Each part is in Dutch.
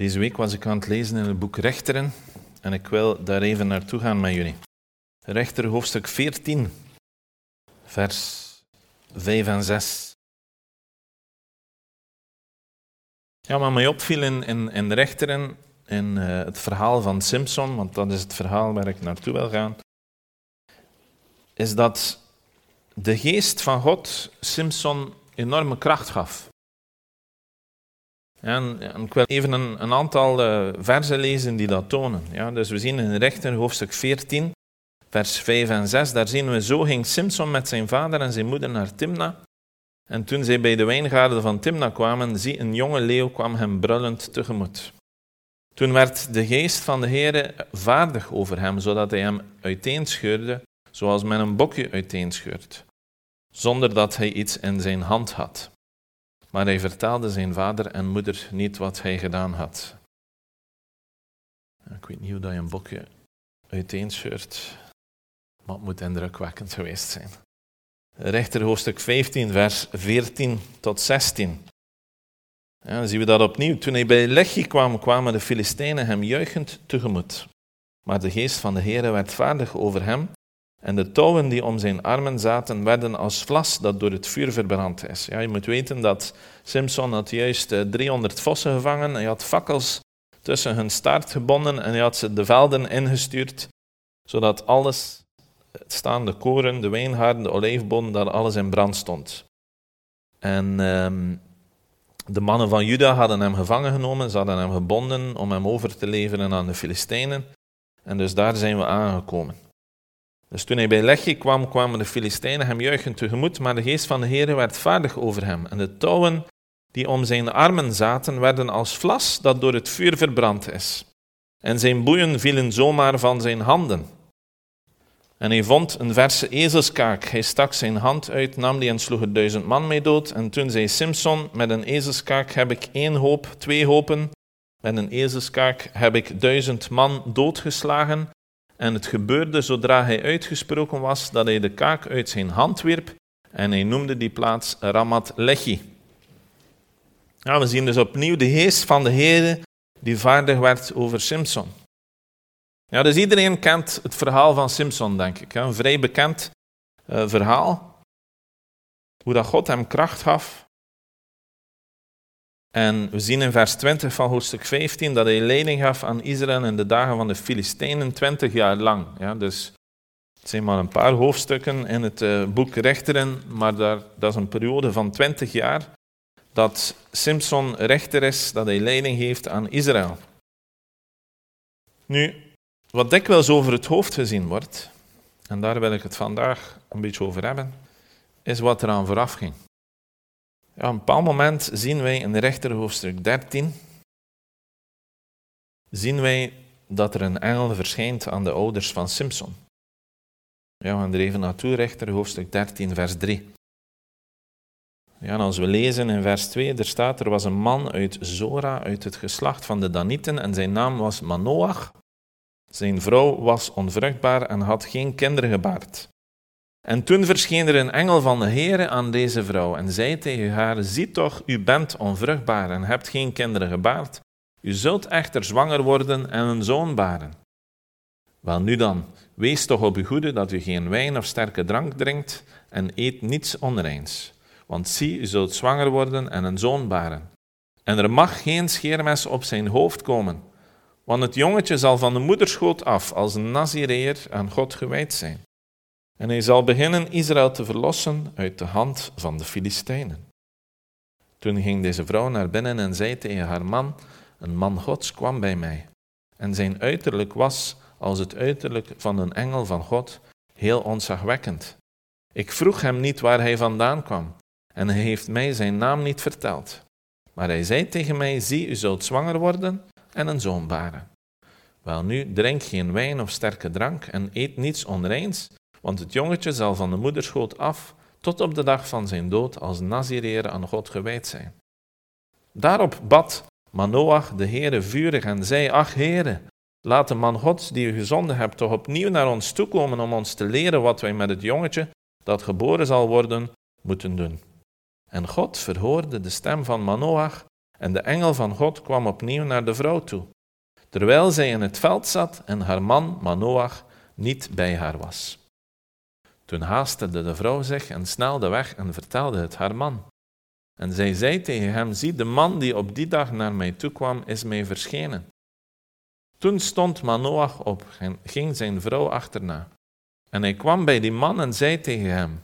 Deze week was ik aan het lezen in het boek Rechteren en ik wil daar even naartoe gaan met jullie. Rechter hoofdstuk 14, vers 5 en 6. Ja, wat mij opviel in, in, Rechteren, in uh, het verhaal van Simpson, want dat is het verhaal waar ik naartoe wil gaan, is dat de geest van God Simpson enorme kracht gaf. En, ik wil even een, een aantal uh, versen lezen die dat tonen. Ja, dus we zien in Rechter hoofdstuk 14, vers 5 en 6, daar zien we zo ging Simson met zijn vader en zijn moeder naar Timna. En toen zij bij de wijngaarden van Timna kwamen, zie een jonge leeuw kwam hem brullend tegemoet. Toen werd de geest van de Heere vaardig over hem, zodat hij hem uiteenscheurde, zoals men een bokje uiteenscheurt, zonder dat hij iets in zijn hand had. Maar hij vertelde zijn vader en moeder niet wat hij gedaan had. Ik weet niet hoe dat je een bokje uiteenscheurt, maar het moet indrukwekkend geweest zijn. Rechter hoofdstuk 15, vers 14 tot 16. Ja, dan zien we dat opnieuw. Toen hij bij Lechi kwam, kwamen de Filistijnen hem juichend tegemoet. Maar de geest van de Heere werd vaardig over hem en de touwen die om zijn armen zaten, werden als vlas dat door het vuur verbrand is. Ja, je moet weten dat Simpson had juist 300 eh, vossen gevangen. Hij had fakkels tussen hun staart gebonden en hij had ze de velden ingestuurd, zodat alles, het staande koren, de wijnhaarden, de olijfbonen, dat alles in brand stond. En ehm, de mannen van Juda hadden hem gevangen genomen, ze hadden hem gebonden om hem over te leveren aan de Filistijnen. En dus daar zijn we aangekomen. Dus toen hij bij Lechi kwam, kwamen de Filistijnen hem juichend tegemoet, maar de geest van de Heer werd vaardig over hem. En de touwen die om zijn armen zaten, werden als vlas dat door het vuur verbrand is. En zijn boeien vielen zomaar van zijn handen. En hij vond een verse ezelskaak. Hij stak zijn hand uit, nam die en sloeg er duizend man mee dood. En toen zei Simson, met een ezelskaak heb ik één hoop, twee hopen. Met een ezelskaak heb ik duizend man doodgeslagen. En het gebeurde zodra hij uitgesproken was dat hij de kaak uit zijn hand wierp en hij noemde die plaats Ramat Lechi. Ja, we zien dus opnieuw de geest van de Heer die vaardig werd over Simpson. Ja, dus iedereen kent het verhaal van Simpson, denk ik. Een vrij bekend uh, verhaal. Hoe dat God hem kracht gaf en we zien in vers 20 van hoofdstuk 15 dat hij leiding gaf aan Israël in de dagen van de Filistijnen 20 jaar lang. Ja, dus het zijn maar een paar hoofdstukken in het uh, boek Rechteren, maar daar, dat is een periode van 20 jaar dat Simpson rechter is, dat hij leiding geeft aan Israël. Nu, wat dikwijls over het hoofd gezien wordt, en daar wil ik het vandaag een beetje over hebben, is wat eraan vooraf ging. Ja, op een bepaald moment zien wij in de rechter hoofdstuk 13, zien wij dat er een engel verschijnt aan de ouders van Simpson. Ja, we gaan er even naartoe, rechter hoofdstuk 13, vers 3. Ja, als we lezen in vers 2, er staat, er was een man uit Zora, uit het geslacht van de Danieten, en zijn naam was Manoach. Zijn vrouw was onvruchtbaar en had geen kinderen gebaard. En toen verscheen er een engel van de Heere aan deze vrouw en zei tegen haar, zie toch, u bent onvruchtbaar en hebt geen kinderen gebaard. U zult echter zwanger worden en een zoon baren. Wel nu dan, wees toch op uw goede dat u geen wijn of sterke drank drinkt en eet niets onreins. Want zie, u zult zwanger worden en een zoon baren. En er mag geen scheermes op zijn hoofd komen, want het jongetje zal van de moederschoot af als een Nazireer aan God gewijd zijn. En hij zal beginnen Israël te verlossen uit de hand van de Filistijnen. Toen ging deze vrouw naar binnen en zei tegen haar man: Een man Gods kwam bij mij. En zijn uiterlijk was als het uiterlijk van een engel van God, heel onzagwekkend. Ik vroeg hem niet waar hij vandaan kwam, en hij heeft mij zijn naam niet verteld. Maar hij zei tegen mij: Zie, u zult zwanger worden en een zoon baren. Wel nu, drink geen wijn of sterke drank en eet niets onreins, want het jongetje zal van de moederschoot af tot op de dag van zijn dood als Nazireer aan God gewijd zijn. Daarop bad Manoach de Heere vurig en zei, ach Heere, laat de man Gods die u gezonden hebt toch opnieuw naar ons toekomen om ons te leren wat wij met het jongetje dat geboren zal worden moeten doen. En God verhoorde de stem van Manoach En de engel van God kwam opnieuw naar de vrouw toe, terwijl zij in het veld zat en haar man Manoach niet bij haar was. Toen haastte de vrouw zich en snelde weg en vertelde het haar man. En zij zei tegen hem, zie, de man die op die dag naar mij toe kwam, is mij verschenen. Toen stond Manoach op en ging zijn vrouw achterna. En hij kwam bij die man en zei tegen hem,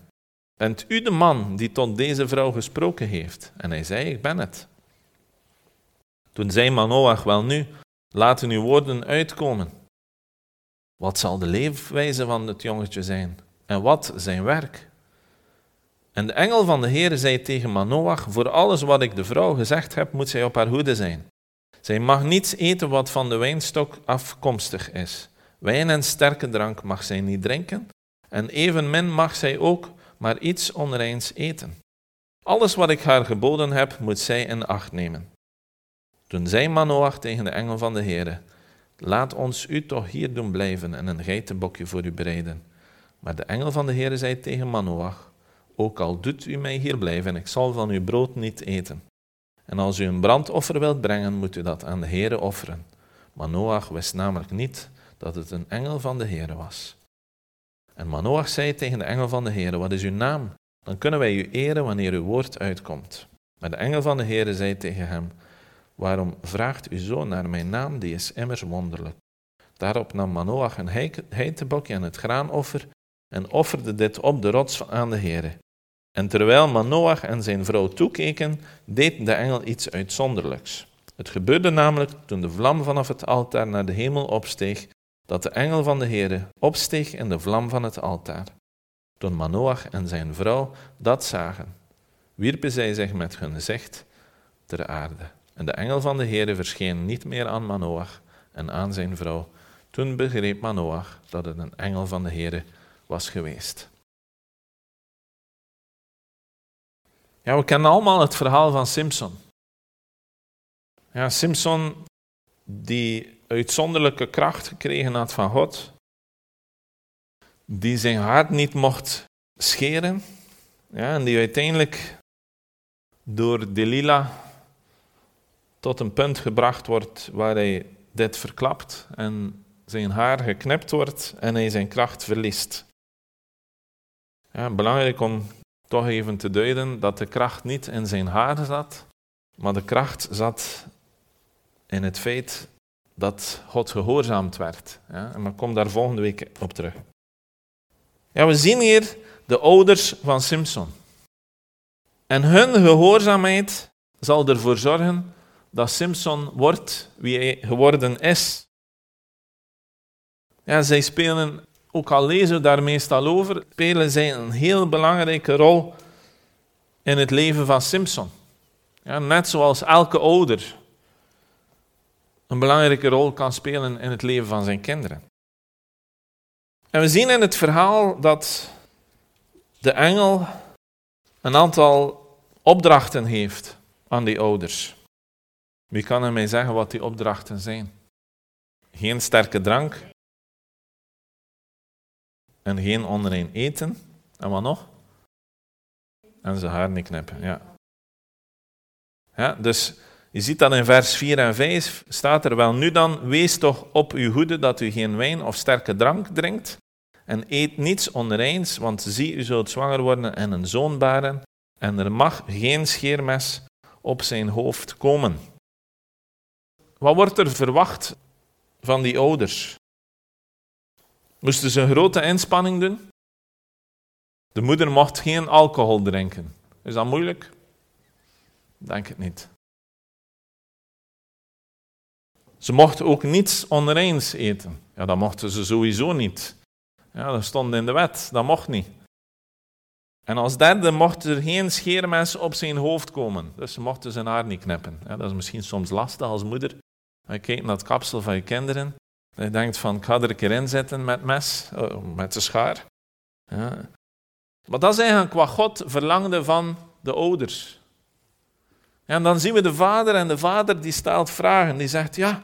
Bent u de man die tot deze vrouw gesproken heeft? En hij zei, ik ben het. Toen zei Manoach, wel nu, laten uw woorden uitkomen. Wat zal de leefwijze van het jongetje zijn? En wat zijn werk? En de engel van de Heer zei tegen Manoach, voor alles wat ik de vrouw gezegd heb, moet zij op haar hoede zijn. Zij mag niets eten wat van de wijnstok afkomstig is. Wijn en sterke drank mag zij niet drinken, en evenmin mag zij ook maar iets onreins eten. Alles wat ik haar geboden heb, moet zij in acht nemen. Toen zei Manoach tegen de engel van de Heere, laat ons u toch hier doen blijven en een geitenbokje voor u bereiden. Maar de engel van de Heere zei tegen Manoach, ook al doet u mij hier blijven, ik zal van uw brood niet eten. En als u een brandoffer wilt brengen, moet u dat aan de Heere offeren. Manoach wist namelijk niet dat het een engel van de Heere was. En Manoach zei tegen de engel van de Heere, wat is uw naam? Dan kunnen wij u eren wanneer uw woord uitkomt. Maar de engel van de Heere zei tegen hem, waarom vraagt u zo naar mijn naam, die is immers wonderlijk. Daarop nam Manoach een heitebokje en het graanoffer en offerde dit op de rots aan de Heere. En terwijl Manoach en zijn vrouw toekeken, deed de engel iets uitzonderlijks. Het gebeurde namelijk toen de vlam vanaf het altaar naar de hemel opsteeg, dat de engel van de Heere opsteeg in de vlam van het altaar. Toen Manoach en zijn vrouw dat zagen, wierpen zij zich met hun gezicht ter aarde. En de engel van de Heere verscheen niet meer aan Manoach en aan zijn vrouw. Toen begreep Manoach dat het een engel van de Heere was geweest. Ja, we kennen allemaal het verhaal van Simpson. Ja, Simpson die uitzonderlijke kracht gekregen had van God, die zijn hart niet mocht scheren, ja, en die uiteindelijk door Delilah tot een punt gebracht wordt waar hij dit verklapt en zijn haar geknipt wordt en hij zijn kracht verliest. Ja, belangrijk om toch even te duiden dat de kracht niet in zijn haar zat, maar de kracht zat in het feit dat God gehoorzaamd werd. Ja, en ik daar volgende week op terug. Ja, we zien hier de ouders van Simpson. En hun gehoorzaamheid zal ervoor zorgen dat Simpson wordt wie hij geworden is. Ja, zij spelen, ook al lezen we daar meestal over, spelen zij een heel belangrijke rol in het leven van Simpson. Ja, net zoals elke ouder een belangrijke rol kan spelen in het leven van zijn kinderen. En we zien in het verhaal dat de engel een aantal opdrachten heeft aan die ouders. Wie kan er mij zeggen wat die opdrachten zijn? Geen sterke drank. En geen onrein eten. En wat nog? En zijn haar niet knippen, ja. ja dus je ziet dat in vers 4 en 5 staat er wel nu dan, wees toch op uw hoede dat u geen wijn of sterke drank drinkt en eet niets onreins, want zie, u zult zwanger worden en een zoon baren en er mag geen scheermes op zijn hoofd komen. Wat wordt er verwacht van die ouders? Moesten ze een grote inspanning doen? De moeder mocht geen alcohol drinken. Is dat moeilijk? Denk het niet. Ze mochten ook niets onreins eten. Ja, dat mochten ze sowieso niet. Ja, dat stond in de wet, dat mocht niet. En als derde mocht er geen scheermes op zijn hoofd komen. Dus ze mochten zijn haar niet knippen. Ja, dat is misschien soms lastig als moeder. Je kijkt naar het kapsel van je kinderen. Je denkt van, ik ga er een keer in zetten met mes, oh, met de schaar. Ja. Maar dat is eigenlijk wat God verlangde van de ouders. En dan zien we de vader en de vader die stelt vragen. Die zegt, ja,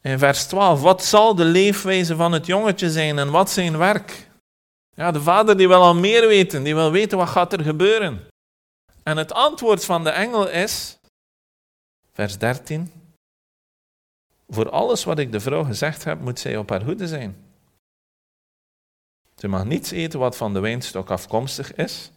in vers 12, wat zal de leefwijze van het jongetje zijn en wat zijn werk? Ja, de vader die wil al meer weten, die wil weten wat gaat er gebeuren. En het antwoord van de engel is, vers 13. Voor alles wat ik de vrouw gezegd heb, moet zij op haar hoede zijn. Ze mag niets eten wat van de wijnstok afkomstig is.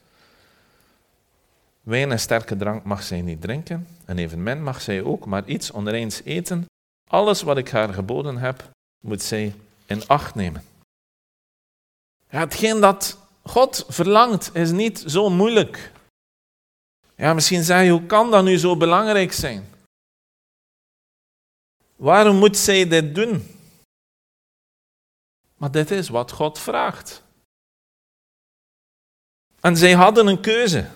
Wijn en sterke drank mag zij niet drinken, en evenmin mag zij ook maar iets onreins eten. Alles wat ik haar geboden heb, moet zij in acht nemen. Hetgeen dat God verlangt is niet zo moeilijk. Ja, misschien zeg je, hoe kan dat nu zo belangrijk zijn? Waarom moet zij dit doen? Maar dit is wat God vraagt. En zij hadden een keuze.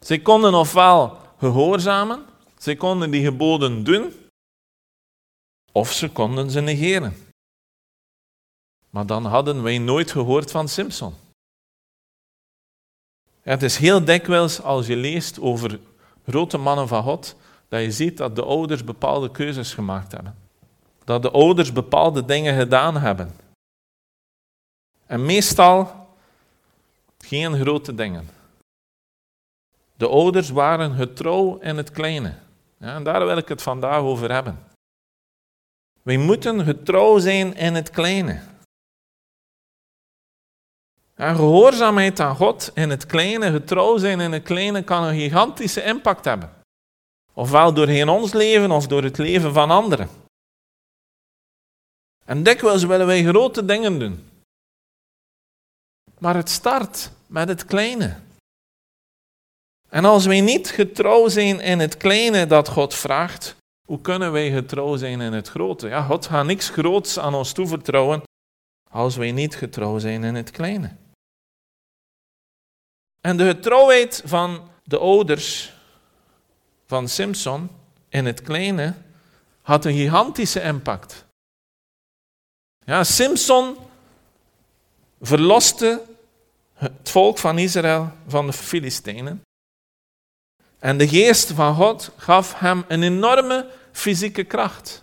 Zij konden ofwel gehoorzamen, zij konden die geboden doen, of ze konden ze negeren. Maar dan hadden wij nooit gehoord van Simpson. het is heel dikwijls als je leest over grote mannen van God, dat je ziet dat de ouders bepaalde keuzes gemaakt hebben. Dat de ouders bepaalde dingen gedaan hebben. En meestal geen grote dingen. De ouders waren getrouw in het kleine. Ja, en daar wil ik het vandaag over hebben. Wij moeten getrouw zijn in het kleine. En gehoorzaamheid aan God in het kleine, getrouw zijn in het kleine, kan een gigantische impact hebben. Ofwel doorheen ons leven of door het leven van anderen. En dikwijls willen wij grote dingen doen. Maar het start met het kleine. En als wij niet getrouw zijn in het kleine dat God vraagt, hoe kunnen wij getrouw zijn in het grote? Ja, God gaat niks groots aan ons toevertrouwen als wij niet getrouw zijn in het kleine. En de getrouwheid van de ouders van Simpson in het kleine had een gigantische impact. Ja, Simpson verloste het volk van Israël van de Filistijnen. En de geest van God gaf hem een enorme fysieke kracht.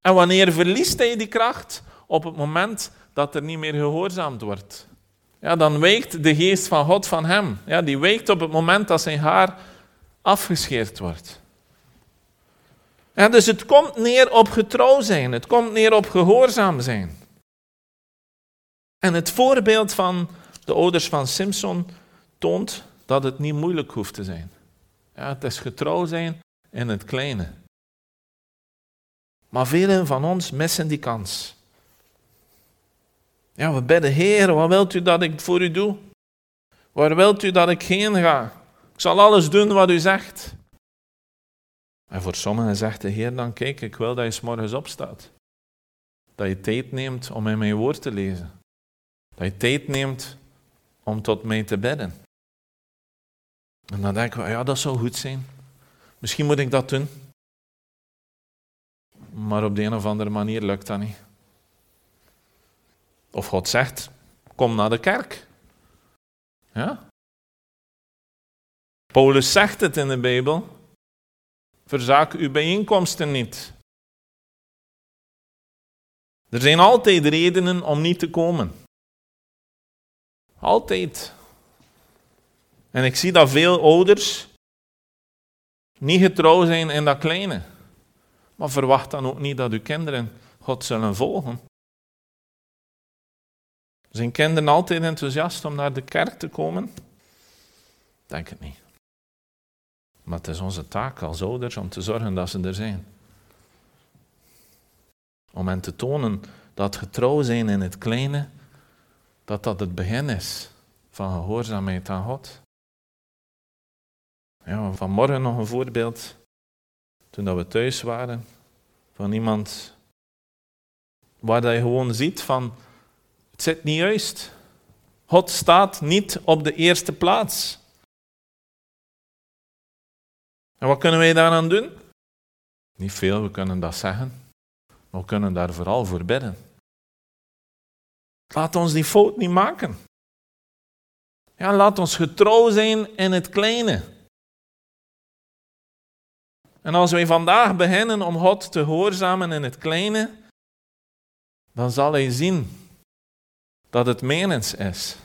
En wanneer verliest hij die kracht? Op het moment dat er niet meer gehoorzaamd wordt. Ja, dan wijkt de geest van God van hem. Ja, die wijkt op het moment dat zijn haar afgescheerd wordt. Ja, dus het komt neer op getrouw zijn. Het komt neer op gehoorzaam zijn. En het voorbeeld van de ouders van Simpson toont dat het niet moeilijk hoeft te zijn. Ja, het is getrouw zijn in het kleine. Maar velen van ons missen die kans. Ja, we bidden, Heer, wat wilt u dat ik voor u doe? Waar wilt u dat ik heen ga? Ik zal alles doen wat u zegt. En voor sommigen zegt de Heer dan, kijk, ik wil dat je s morgens opstaat. Dat je tijd neemt om in mijn woord te lezen. Dat je tijd neemt om tot mij te bidden. En dan denken we, ja, dat zou goed zijn. Misschien moet ik dat doen. Maar op de een of andere manier lukt dat niet. Of God zegt, kom naar de kerk. Ja? Paulus zegt het in de Bijbel. Verzaak uw bijeenkomsten niet. Er zijn altijd redenen om niet te komen. Altijd. En ik zie dat veel ouders niet getrouw zijn in dat kleine. Maar verwacht dan ook niet dat uw kinderen God zullen volgen. Zijn kinderen altijd enthousiast om naar de kerk te komen? Denk het niet. Maar het is onze taak als ouders om te zorgen dat ze er zijn. Om hen te tonen dat getrouw zijn in het kleine, dat dat het begin is van gehoorzaamheid aan God. Ja, vanmorgen nog een voorbeeld. Toen we thuis waren, van iemand waar je gewoon ziet van, het zit niet juist. God staat niet op de eerste plaats. En wat kunnen wij daaraan doen? Niet veel, we kunnen dat zeggen. Maar we kunnen daar vooral voor bidden. Laat ons die fout niet maken. Ja, laat ons getrouw zijn in het kleine. En als wij vandaag beginnen om God te gehoorzamen in het kleine, dan zal hij zien dat het menens is.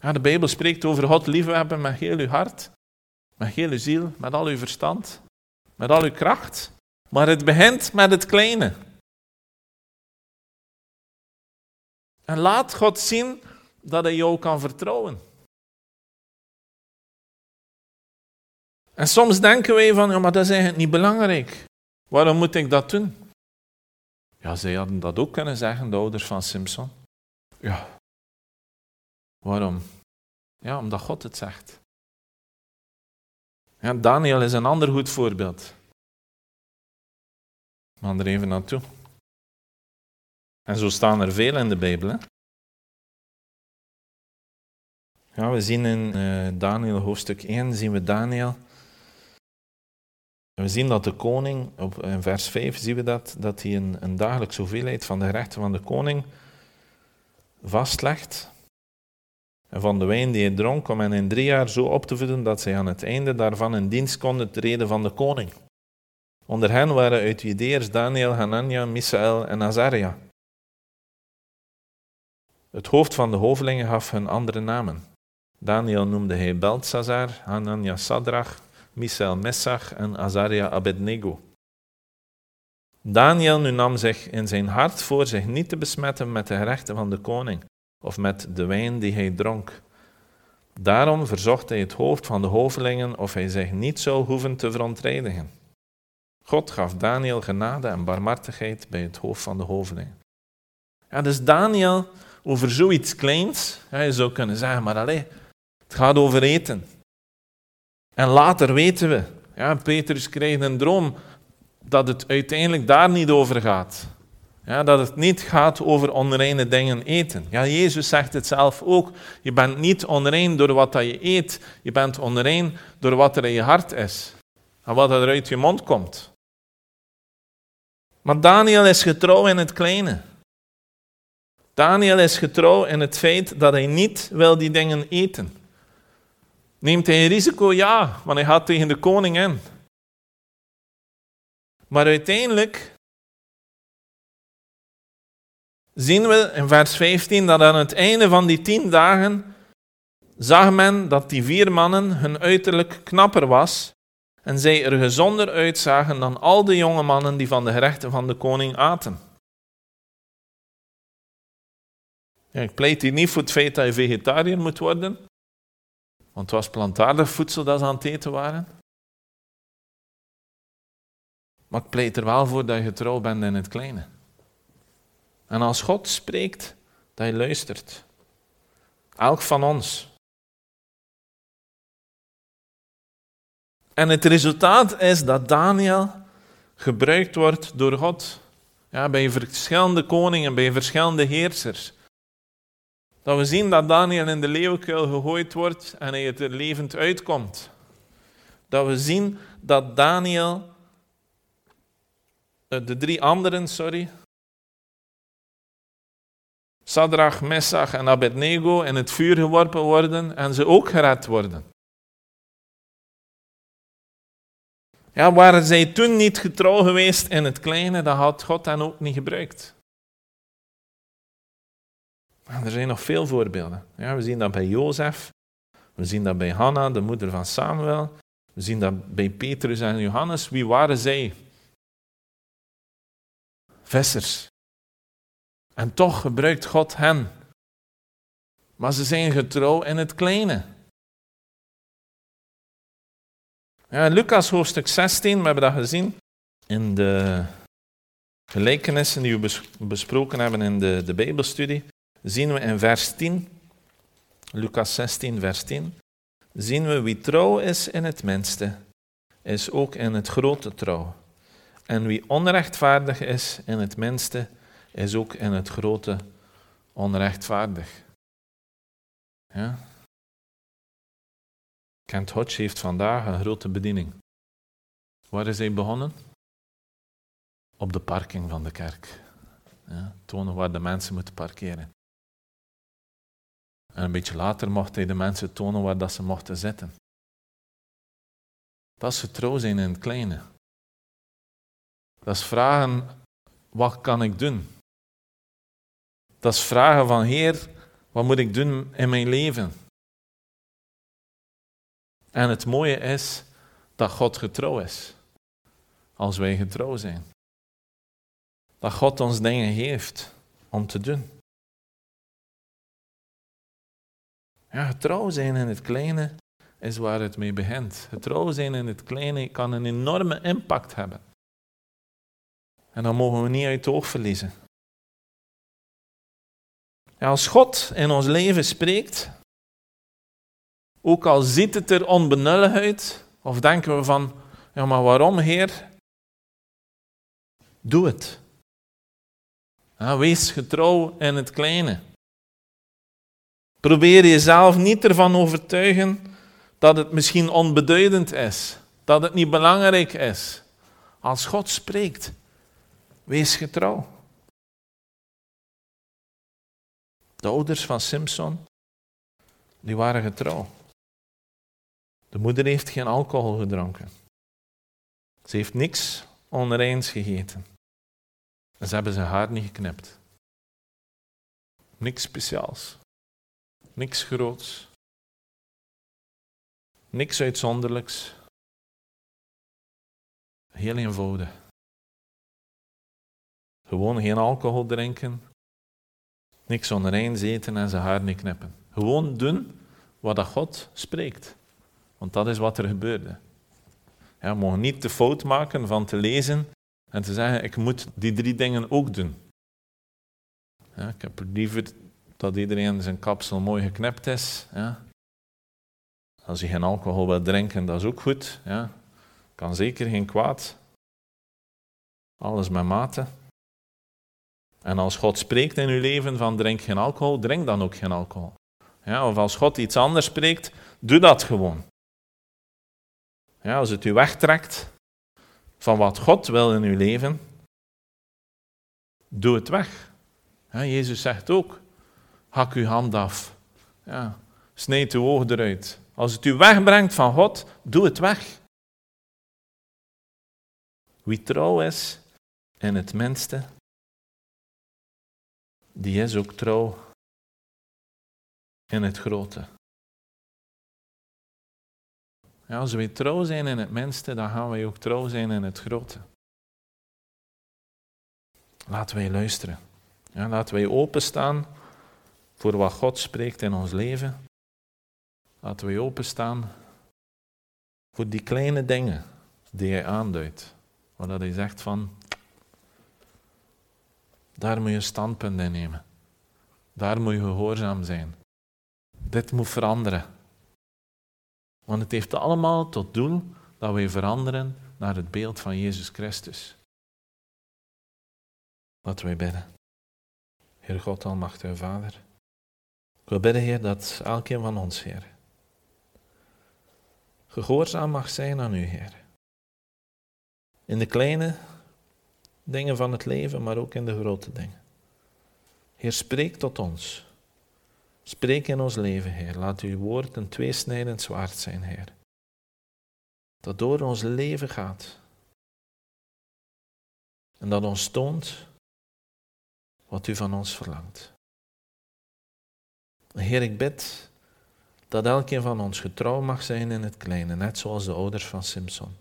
Ja, de Bijbel spreekt over God liefhebben met heel uw hart, Met heel uw ziel, met al uw verstand, met al uw kracht. Maar het begint met het kleine. En laat God zien dat hij jou kan vertrouwen. En soms denken wij van, ja, maar dat is eigenlijk niet belangrijk. Waarom moet ik dat doen? Ja, zij hadden dat ook kunnen zeggen, de ouders van Simpson. Ja. Waarom? Ja, omdat God het zegt. Ja, Daniel is een ander goed voorbeeld. Maar er even naartoe. En zo staan er veel in de Bijbel. Hè? Ja, we zien in uh, Daniel hoofdstuk 1, zien we Daniel. We zien dat de koning, op, in vers 5 zien we dat, dat hij een, een dagelijkse hoeveelheid van de gerechten van de koning vastlegt. En van de wijn die hij dronk, om hen in drie jaar zo op te voeden dat zij aan het einde daarvan in dienst konden treden van de koning. Onder hen waren uit Judeërs Daniel, Hanania, Misaël en Azaria. Het hoofd van de hovelingen gaf hun andere namen. Daniel noemde hij Beltzazar, Hanania Sadrach, Misael Messach en Azaria Abednego. Daniel nu nam zich in zijn hart voor zich niet te besmetten met de gerechten van de koning of met de wijn die hij dronk. Daarom verzocht hij het hoofd van de hovelingen of hij zich niet zou hoeven te verontreinigen. God gaf Daniel genade en barmhartigheid bij het hoofd van de hovelingen. Ja, dus Daniel over zoiets kleins, ja, je zou kunnen zeggen, maar allez, het gaat over eten. En later weten we, ja, Petrus krijgt een droom dat het uiteindelijk daar niet over gaat. Ja, dat het niet gaat over onreine dingen eten. Ja, Jezus zegt het zelf ook. Je bent niet onrein door wat dat je eet. Je bent onrein door wat er in je hart is. En wat er uit je mond komt. Maar Daniel is getrouw in het kleine. Daniel is getrouw in het feit dat hij niet wil die dingen eten. Neemt hij een risico? Ja, want hij gaat tegen de koning in. Maar uiteindelijk zien we in vers 15 dat aan het einde van die tien dagen zag men dat die vier mannen hun uiterlijk knapper was en zij er gezonder uitzagen dan al de jonge mannen die van de gerechten van de koning aten. Ik pleit hier niet voor het feit dat je vegetariër moet worden, want het was plantaardig voedsel dat ze aan het eten waren. Maar ik pleit er wel voor dat je getrouw bent in het kleine. En als God spreekt, dat je luistert. Elk van ons. En het resultaat is dat Daniel gebruikt wordt door God. Ja, bij verschillende koningen, bij verschillende heersers. Dat we zien dat Daniel in de leeuwkuil gegooid wordt en hij er levend uitkomt. Dat we zien dat Daniel, eh, de drie anderen, sorry, Sadrach, Messach en Abednego in het vuur geworpen worden en ze ook gered worden. Ja, waren zij toen niet getrouw geweest in het kleine, dan had God hen ook niet gebruikt. er zijn nog veel voorbeelden. Ja, we zien dat bij Jozef, we zien dat bij Hanna, de moeder van Samuel, we zien dat bij Petrus en Johannes. Wie waren zij? Vissers. En toch gebruikt God hen. Maar ze zijn getrouw in het kleine. Ja, Lucas hoofdstuk 16, we hebben dat gezien in de gelijkenissen die we besproken hebben in de, de Bijbelstudie. Zien we in vers 10, Lucas 16, vers 10, zien we wie trouw is in het minste, is ook in het grote trouw. En wie onrechtvaardig is in het minste, is ook in het grote onrechtvaardig. Ja? Kent Hodge heeft vandaag een grote bediening. Waar is hij begonnen? Op de parking van de kerk. Ja, tonen waar de mensen moeten parkeren. En een beetje later mocht hij de mensen tonen waar dat ze mochten zitten. Dat is getrouw zijn in het kleine. Dat is vragen, wat kan ik doen? Dat is vragen van Heer, wat moet ik doen in mijn leven? En het mooie is dat God getrouw is. Als wij getrouw zijn. Dat God ons dingen geeft om te doen. Ja, getrouw zijn in het kleine is waar het mee begint. Getrouw zijn in het kleine kan een enorme impact hebben. En dan mogen we niet uit het oog verliezen. Als God in ons leven spreekt, ook al ziet het er onbenullig uit, of denken we van, ja maar waarom Heer? Doe het. Wees getrouw in het kleine. Probeer jezelf niet ervan overtuigen dat het misschien onbeduidend is, dat het niet belangrijk is. Als God spreekt, wees getrouw. De ouders van Simpson, die waren getrouw. De moeder heeft geen alcohol gedronken. Ze heeft niks onreins gegeten. En ze hebben zijn haar niet geknipt. Niks speciaals. Niks groots. Niks uitzonderlijks. Heel eenvoudig. Gewoon geen alcohol drinken. Niks onreins eten en zijn haar niet knippen. Gewoon doen wat God spreekt. Want dat is wat er gebeurde. Ja, we mogen niet de fout maken van te lezen en te zeggen, ik moet die drie dingen ook doen. Ja, ik heb liever dat iedereen zijn kapsel mooi geknipt is. Ja. Als je geen alcohol wil drinken, dat is ook goed. Ja. Kan zeker geen kwaad. Alles met mate. En als God spreekt in uw leven van drink geen alcohol, drink dan ook geen alcohol. Ja, of als God iets anders spreekt, doe dat gewoon. Ja, als het u wegtrekt van wat God wil in uw leven, doe het weg. Jezus zegt ook, hak uw hand af. Ja, sneed uw oog eruit. Als het u wegbrengt van God, doe het weg. Wie trouw is in het minste, die is ook trouw in het grote. Ja, als wij trouw zijn in het minste, dan gaan wij ook trouw zijn in het grote. Laten wij luisteren. Ja, laten wij openstaan voor wat God spreekt in ons leven. Laten wij openstaan voor die kleine dingen die hij aanduidt. Waar hij zegt van, daar moet je standpunt in nemen. Daar moet je gehoorzaam zijn. Dit moet veranderen. Want het heeft allemaal tot doel dat wij veranderen naar het beeld van Jezus Christus. Laten wij bidden. Heer God, Almachtige Vader. Ik wil bidden, Heer, dat elkeen van ons, Heer, gehoorzaam mag zijn aan U, Heer. In de kleine dingen van het leven, maar ook in de grote dingen. Heer, spreek tot ons. Spreek in ons leven, Heer. Laat uw woord een tweesnijdend zwaard zijn, Heer. Dat door ons leven gaat. En dat ons toont wat u van ons verlangt. Heer, ik bid dat elkeen van ons getrouw mag zijn in het kleine, net zoals de ouders van Simpson,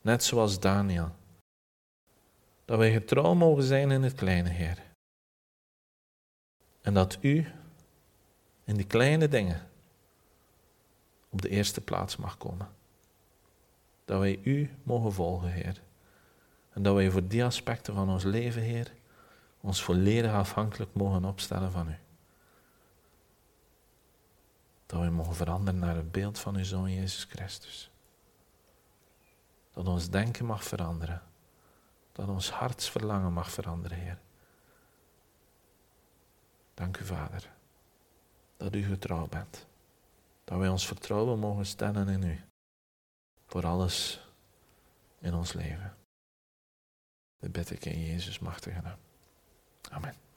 net zoals Daniel. Dat wij getrouw mogen zijn in het kleine, Heer. En dat u in die kleine dingen op de eerste plaats mag komen. Dat wij u mogen volgen, Heer. En dat wij voor die aspecten van ons leven, Heer, ons volledig afhankelijk mogen opstellen van u. Dat wij mogen veranderen naar het beeld van uw Zoon Jezus Christus. Dat ons denken mag veranderen. Dat ons hartsverlangen mag veranderen, Heer. Dank u, Vader dat u getrouw bent. Dat wij ons vertrouwen mogen stellen in u. Voor alles in ons leven. Dat bid ik in Jezus machtige naam. Amen.